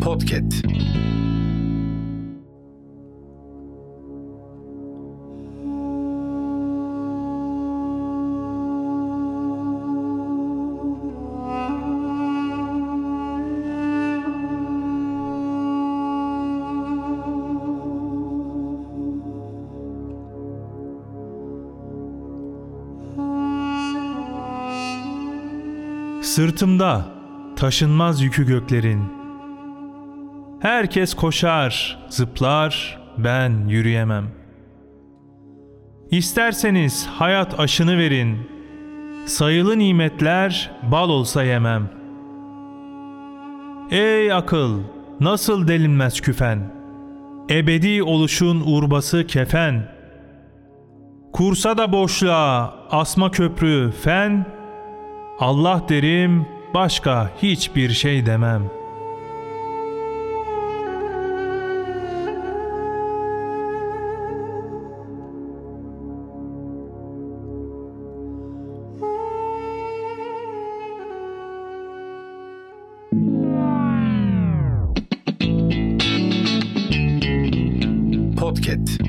Podcast. Sırtımda taşınmaz yükü göklerin. Herkes koşar, zıplar, ben yürüyemem. İsterseniz hayat aşını verin. Sayılı nimetler bal olsa yemem. Ey akıl, nasıl delinmez küfen? Ebedi oluşun urbası kefen. Kursa da boşluğa, asma köprü, fen, Allah derim, başka hiçbir şey demem. Podcast.